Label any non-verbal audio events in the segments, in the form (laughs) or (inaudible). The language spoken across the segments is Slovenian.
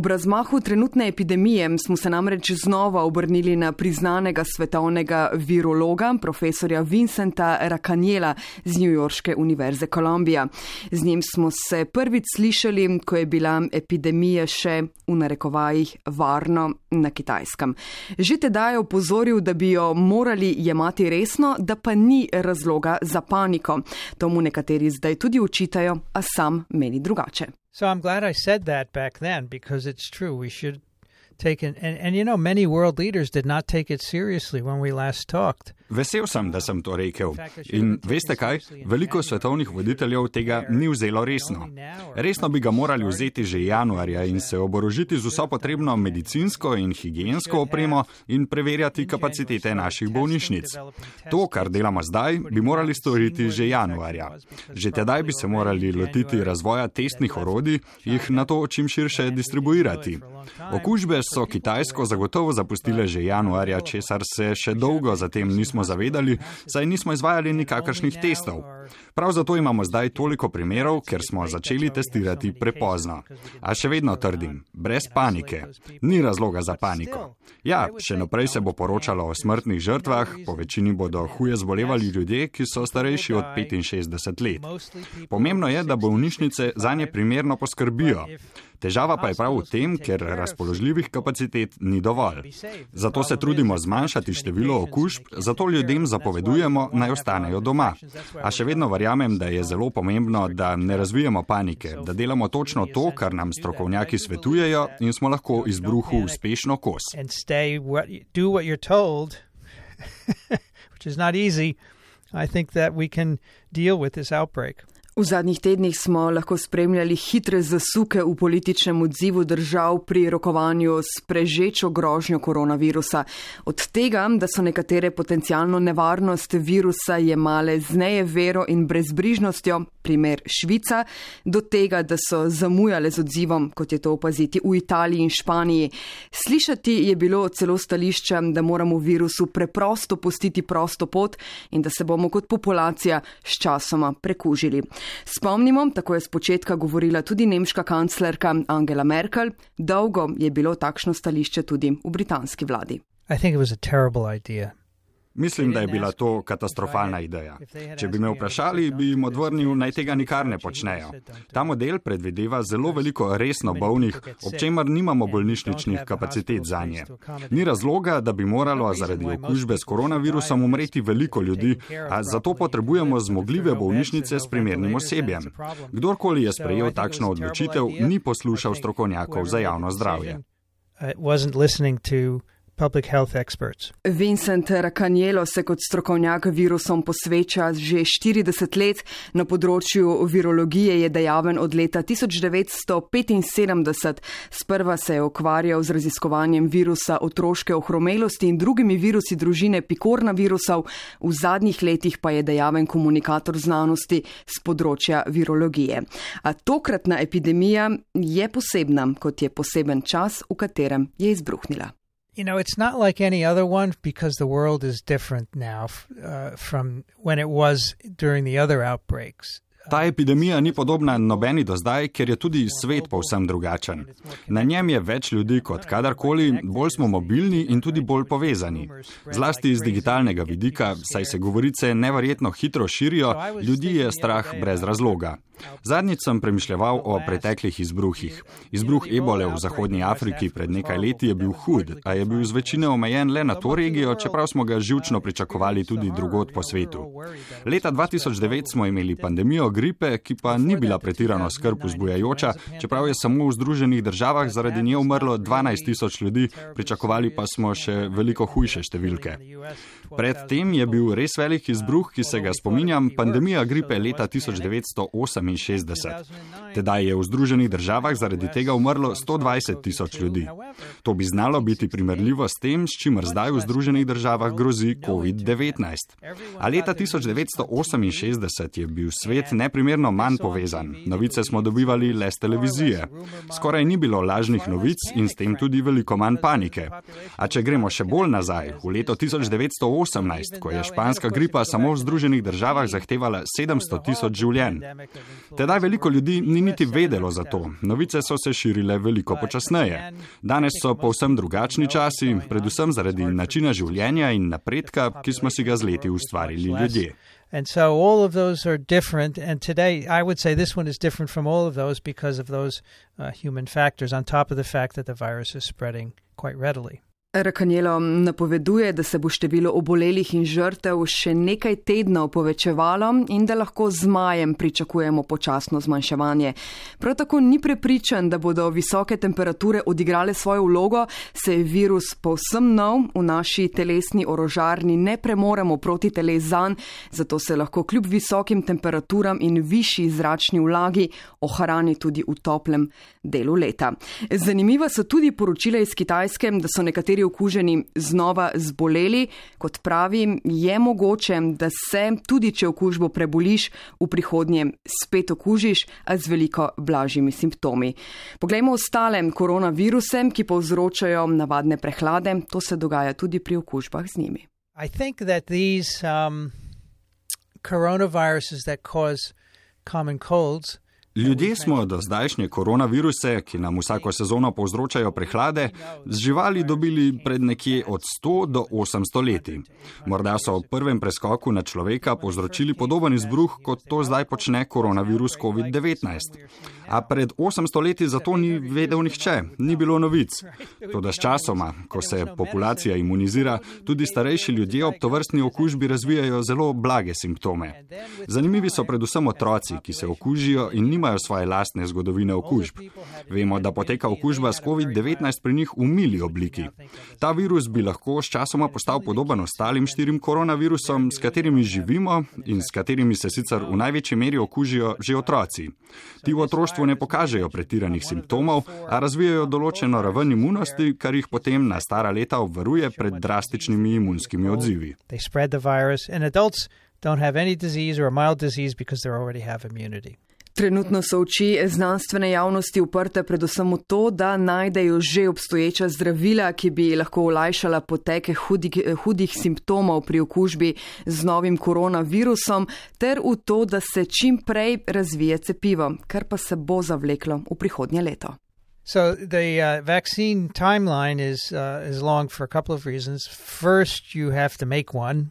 Ob razmahu trenutne epidemije smo se namreč znova obrnili na priznanega svetovnega virologa, profesorja Vincenta Rakanjela z Newyorške univerze Kolumbija. Z njim smo se prvič slišali, ko je bila epidemija še v narekovajih varno na kitajskem. Že tedaj je opozoril, da bi jo morali jemati resno, da pa ni razloga za paniko. To mu nekateri zdaj tudi učitajo, a sam meni drugače. So I'm glad I said that back then because it's true. We should take it. And, and you know, many world leaders did not take it seriously when we last talked. Vesel sem, da sem to rekel. In veste kaj? Veliko svetovnih voditeljev tega ni vzelo resno. Resno bi ga morali vzeti že januarja in se oborožiti z vso potrebno medicinsko in higijensko opremo in preverjati kapacitete naših bolnišnic. To, kar delamo zdaj, bi morali storiti že januarja. Že tedaj bi se morali lotiti razvoja testnih orodij, jih na to čim širše distribuirati. Okužbe so Kitajsko zagotovo zapustile že januarja, česar se še dolgo zatem nismo nismo zavedali, saj nismo izvajali nikakršnih testov. Prav zato imamo zdaj toliko primerov, ker smo začeli testirati prepozno. A še vedno trdim, brez panike. Ni razloga za paniko. Ja, še naprej se bo poročalo o smrtnih žrtvah, po večini bodo huje zbolevali ljudje, ki so starejši od 65 let. Pomembno je, da bolnišnice za nje primerno poskrbijo. Težava pa je prav v tem, ker razpoložljivih kapacitet ni dovolj. Zato se trudimo zmanjšati število okužb, zato ljudem zapovedujemo, naj ostanejo doma. A še vedno verjamem, da je zelo pomembno, da ne razvijamo panike, da delamo točno to, kar nam strokovnjaki svetujejo in smo lahko izbruhu uspešno kos. (laughs) I think that we can deal with this outbreak. V zadnjih tednih smo lahko spremljali hitre zasuke v političnem odzivu držav pri rokovanju s prežečo grožnjo koronavirusa. Od tega, da so nekatere potencijalno nevarnost virusa jemale z neje vero in brezbrižnostjo, primer Švica, do tega, da so zamujale z odzivom, kot je to opaziti v Italiji in Španiji. Slišati je bilo celo stališče, da moramo virusu preprosto pustiti prosto pot in da se bomo kot populacija s časoma prekužili. Spomnimo, tako je spočetka govorila tudi nemška kanclerka Angela Merkel, dolgo je bilo takšno stališče tudi v britanski vladi. Mislim, da je bila to katastrofalna ideja. Če bi me vprašali, bi jim odvrnil, naj tega nikar ne počnejo. Ta model predvideva zelo veliko resno bolnih, ob čemer nimamo bolnišničnih kapacitet za nje. Ni razloga, da bi moralo zaradi okužbe s koronavirusom umreti veliko ljudi, a zato potrebujemo zmogljive bolnišnice s primernim osebjem. Kdorkoli je sprejel takšno odločitev, ni poslušal strokovnjakov za javno zdravje. Vincent Rakanjelo se kot strokovnjak virusom posveča že 40 let. Na področju virologije je dejaven od leta 1975. Sprva se je ukvarjal z raziskovanjem virusa otroške ohromelosti in drugimi virusi družine pikorna virusov, v zadnjih letih pa je dejaven komunikator znanosti z področja virologije. A tokratna epidemija je posebna, kot je poseben čas, v katerem je izbruhnila. You know, it's not like any other one because the world is different now uh, from when it was during the other outbreaks. Ta epidemija ni podobna nobeni do zdaj, ker je tudi svet povsem drugačen. Na njem je več ljudi kot kadarkoli, bolj smo mobilni in tudi bolj povezani. Zlasti iz digitalnega vidika, saj se govorice neverjetno hitro širijo, ljudi je strah brez razloga. Zadnjič sem premišljal o preteklih izbruhih. Izbruh ebole v Zahodnji Afriki pred nekaj leti je bil hud, a je bil z večine omejen le na to regijo, čeprav smo ga živčno pričakovali tudi drugot po svetu. Leta 2009 smo imeli pandemijo gripe, ki pa ni bila pretirano skrb vzbujajoča, čeprav je samo v Združenih državah zaradi nje umrlo 12 tisoč ljudi, pričakovali pa smo še veliko hujše številke. Predtem je bil res velik izbruh, ki se ga spominjam, pandemija gripe leta 1908. 1968. Tedaj je v Združenih državah zaradi tega umrlo 120 tisoč ljudi. To bi znalo biti primerljivo s tem, s čimer zdaj v Združenih državah grozi COVID-19. A leta 1968 je bil svet neprimerno manj povezan. Novice smo dobivali le z televizije. Skoraj ni bilo lažnih novic in s tem tudi veliko manj panike. A če gremo še bolj nazaj, v leto 1918, ko je španska gripa samo v Združenih državah zahtevala 700 tisoč življenj. Tedaj veliko ljudi ni niti vedelo za to. Novice so se širile veliko počasneje. Danes so povsem drugačni časi, predvsem zaradi načina življenja in napredka, ki smo si ga z leti ustvarili ljudje. And so all of those are different. And today, I would say this one is different from all of those because of those uh, human factors, on top of the fact that the virus is spreading quite readily. Rakanjelo napoveduje, da se bo število obolelih in žrtev še nekaj tednov povečevalo in da lahko z majem pričakujemo počasno zmanjševanje. Prav tako ni prepričan, da bodo visoke temperature odigrale svojo vlogo, se je virus povsem nov, v naši telesni orožarni ne premoremo proti telezan, zato se lahko kljub visokim temperaturam in višji zračni vlagi ohrani tudi v toplem delu leta. Zanimiva so tudi poročila iz Kitajske, da so nekateri okuženi znova zboleli. Kot pravim, je mogoče, da se, tudi če okužbo preboliš, v prihodnje spet okužiš, a z veliko blažjimi simptomi. Poglejmo ostale koronaviruse, ki povzročajo navadne prehlade. To se dogaja tudi pri okužbah z njimi. I think that these um, coronaviruses that cause common colds Ljudje smo do zdajšnje koronaviruse, ki nam vsako sezono povzročajo prehlade, z živali dobili pred nekje od 100 do 800 leti. Morda so v prvem preskoku na človeka povzročili podoben izbruh, kot to zdaj počne koronavirus COVID-19. A pred 800 leti za to ni vedel nihče, ni bilo novic. Toda s časoma, ko se populacija imunizira, tudi starejši ljudje ob tovrstni okužbi razvijajo zelo blage simptome. Zanimivi so predvsem otroci, ki se okužijo in nimajo svoje lastne zgodovine okužb. Vemo, da poteka okužba s COVID-19 pri njih v mili obliki. Ta virus bi lahko s časoma postal podoben ostalim štirim koronavirusom, s katerimi živimo in s katerimi se sicer v največji meri okužijo že otroci. Ti v otroštvu ne pokažejo pretiranih simptomov, a razvijajo določeno raven imunosti, kar jih potem na stara leta obvaruje pred drastičnimi imunskimi odzivi. Don't have any disease or a mild disease because they already have immunity. Trenutno so oči znanstvene javnosti uprte predvsem v to, da najdejo že obstoječa zdravila, ki bi lahko olajšala poteke hudih, hudih simptomov pri okužbi z novim koronavirusom, ter v to, da se čim prej razvije cepivo, kar pa se bo zavleklo v prihodnje leto. So the uh, vaccine timeline is uh, is long for a couple of reasons. First, you have to make one.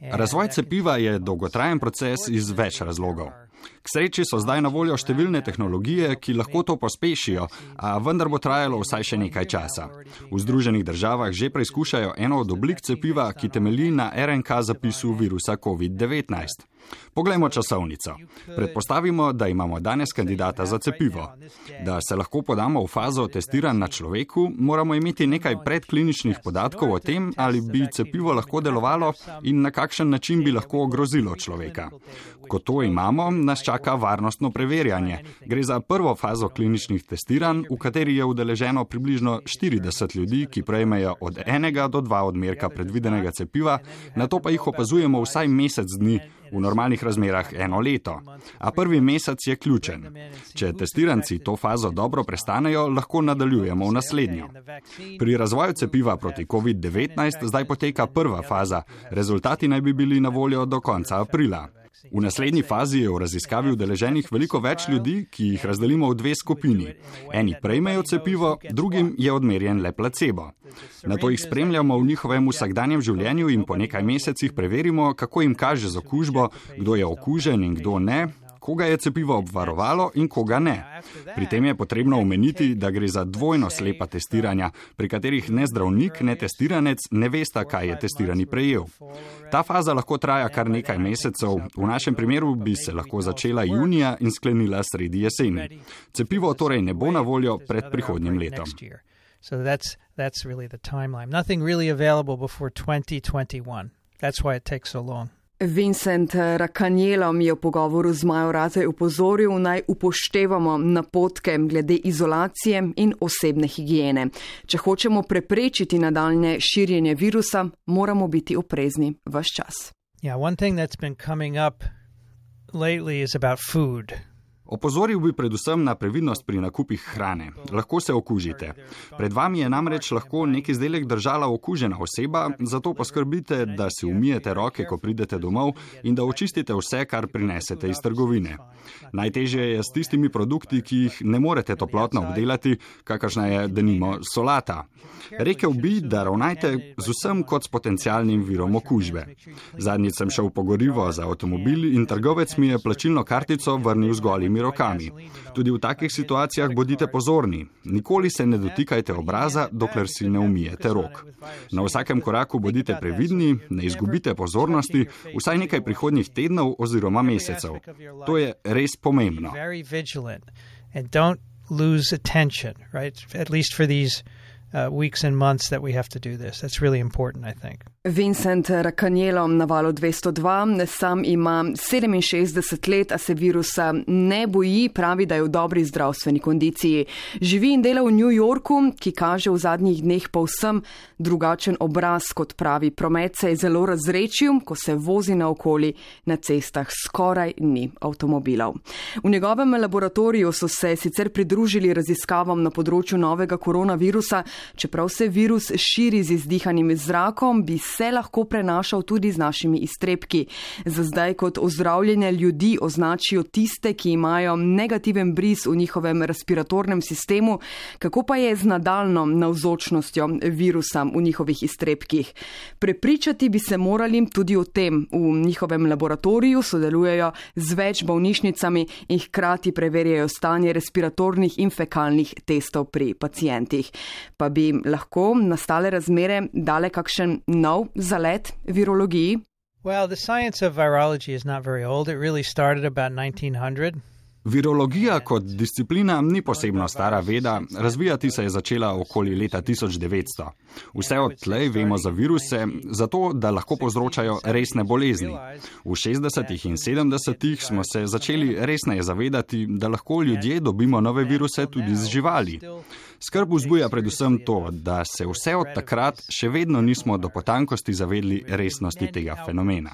Razvoj cepiva je dolgotrajen proces iz več razlogov. K sreči so zdaj na voljo številne tehnologije, ki lahko to pospešijo, a vendar bo trajalo vsaj še nekaj časa. V Združenih državah že preizkušajo eno od oblik cepiva, ki temelji na RNK zapisu virusa COVID-19. Poglejmo časovnico. Predpostavimo, da imamo danes kandidata za cepivo. Da se lahko podamo v fazo testiranj na človeku, moramo imeti nekaj predkliničnih podatkov o tem, ali bi cepivo lahko delovalo in na kakšen način bi lahko ogrozilo človeka. Ko to imamo, nas čaka varnostno preverjanje. Gre za prvo fazo kliničnih testiranj, v kateri je udeleženo približno 40 ljudi, ki prejmejo od enega do dva odmerka predvidenega cepiva, na to pa jih opazujemo vsaj mesec dni v normalnih razmerah eno leto. A prvi mesec je ključen. Če testiranci to fazo dobro prestanejo, lahko nadaljujemo v naslednjo. Pri razvoju cepiva proti COVID-19 zdaj poteka prva faza, rezultati naj bi bili na voljo do konca aprila. V naslednji fazi je v raziskavi udeleženih veliko več ljudi, ki jih razdelimo v dve skupini. Eni prejmejo cepivo, drugim je odmerjen le placebo. Na to jih spremljamo v njihovem vsakdanjem življenju in po nekaj mesecih preverimo, kako jim kaže z okužbo, kdo je okužen in kdo ne, koga je cepivo obvarovalo in koga ne. Pri tem je potrebno omeniti, da gre za dvojno slepa testiranja, pri katerih ne zdravnik, ne testiranec ne vesta, kaj je testirani prejel. Ta faza lahko traja kar nekaj mesecev, v našem primeru bi se lahko začela junija in sklenila sredi jeseni. Cepivo torej ne bo na voljo pred prihodnjim letom. So that's, that's really the timeline. Nothing really available before 2021. That's why it takes so long. Vincent Rakanjelom je v pogovoru z Majo Razej upozoril, naj upoštevamo napotke glede izolacije in osebne higiene. Če hočemo preprečiti nadaljne širjenje virusa, moramo biti oprezni vse čas. Yeah, Opozoril bi predvsem na previdnost pri nakupih hrane. Lahko se okužite. Pred vami je namreč lahko nek izdelek držala okužena oseba, zato poskrbite, da si umijete roke, ko pridete domov in da očistite vse, kar prinesete iz trgovine. Najtežje je s tistimi produkti, ki jih ne morete toplotno obdelati, kakršna je denimo solata. Rekel bi, da ravnajte z vsem kot s potencialnim virom okužbe. Zadnjič sem šel po gorivo za avtomobil in trgovec mi je plačilno kartico vrnil z golimi rokami. Tudi v takih situacijah bodite pozorni. Nikoli se ne dotikajte obraza, dokler si ne umijete rok. Na vsakem koraku bodite previdni, ne izgubite pozornosti, vsaj nekaj prihodnjih tednov oziroma mesecev. To je res pomembno. Lose attention, right? At least for these uh, weeks and months that we have to do this. That's really important, I think. Vincent Rakanjelo na valu 202, sam ima 67 let, a se virusa ne boji, pravi, da je v dobri zdravstveni kondiciji. Živi in dela v New Yorku, ki kaže v zadnjih dneh povsem drugačen obraz, kot pravi. Promet se je zelo razrečil, ko se vozi naokoli, na cestah skoraj ni avtomobilov. V njegovem laboratoriju so se sicer pridružili raziskavam na področju novega koronavirusa, čeprav se virus širi z izdihanim zrakom, bi se lahko prenašal tudi z našimi iztrebki. Za zdaj kot ozdravljene ljudi označijo tiste, ki imajo negativen bris v njihovem respiratornem sistemu, kako pa je z nadaljno navzočnostjo virusa v njihovih iztrebkih. Prepričati bi se morali tudi o tem. V njihovem laboratoriju sodelujejo z več bolnišnicami in hkrati preverjajo stanje respiratornih in fekalnih testov pri pacijentih. Pa bi lahko nastale razmere dale kakšen nov zalet virologiji? Well, the science of virology is not very old. It really started about 1900. Virologija kot disciplina ni posebno stara veda, razvijati se je začela okoli leta 1900. Vse od tlej vemo za viruse, zato da lahko povzročajo resne bolezni. V 60. in 70. smo se začeli resneje zavedati, da lahko ljudje dobimo nove viruse tudi z živali. Skrb vzbuja predvsem to, da se vse od takrat še vedno nismo do potankosti zavedli resnosti tega fenomena.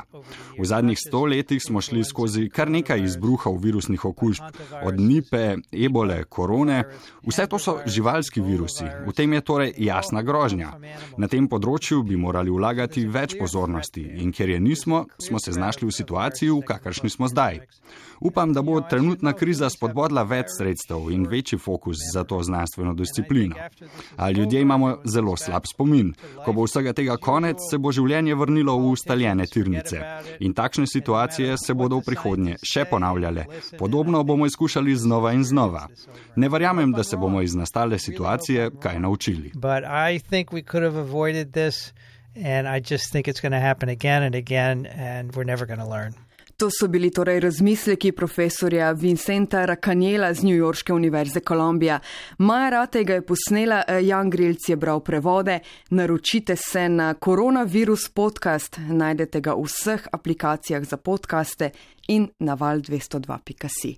V zadnjih sto letih smo šli skozi kar nekaj izbruhov virusnih okužb okužb, od nipe, ebole, korone. Vse to so živalski virusi, v tem je torej jasna grožnja. Na tem področju bi morali vlagati več pozornosti in ker je nismo, smo se znašli v situaciji, v kakršni smo zdaj. Upam, da bo trenutna kriza spodbodla več sredstev in večji fokus za to znanstveno disciplino. A ljudje imamo zelo slab spomin. Ko bo vsega tega konec, se bo življenje vrnilo v ustaljene tirnice. In takšne situacije se bodo v prihodnje še ponavljale. Podobno bomo izkušali znova in znova. Ne verjamem, da se bomo iz nastale situacije kaj naučili. And I just think it's going to happen again and again, and we're never going to learn. To so bili torej razmisleki profesorja Vincenta Rakanjela z New Yorkske univerze Kolumbija. Maja Ratega je posnela, eh, Jan Grilc je bral prevode. Naročite se na koronavirus podcast, najdete ga v vseh aplikacijah za podkaste in na val 202.si.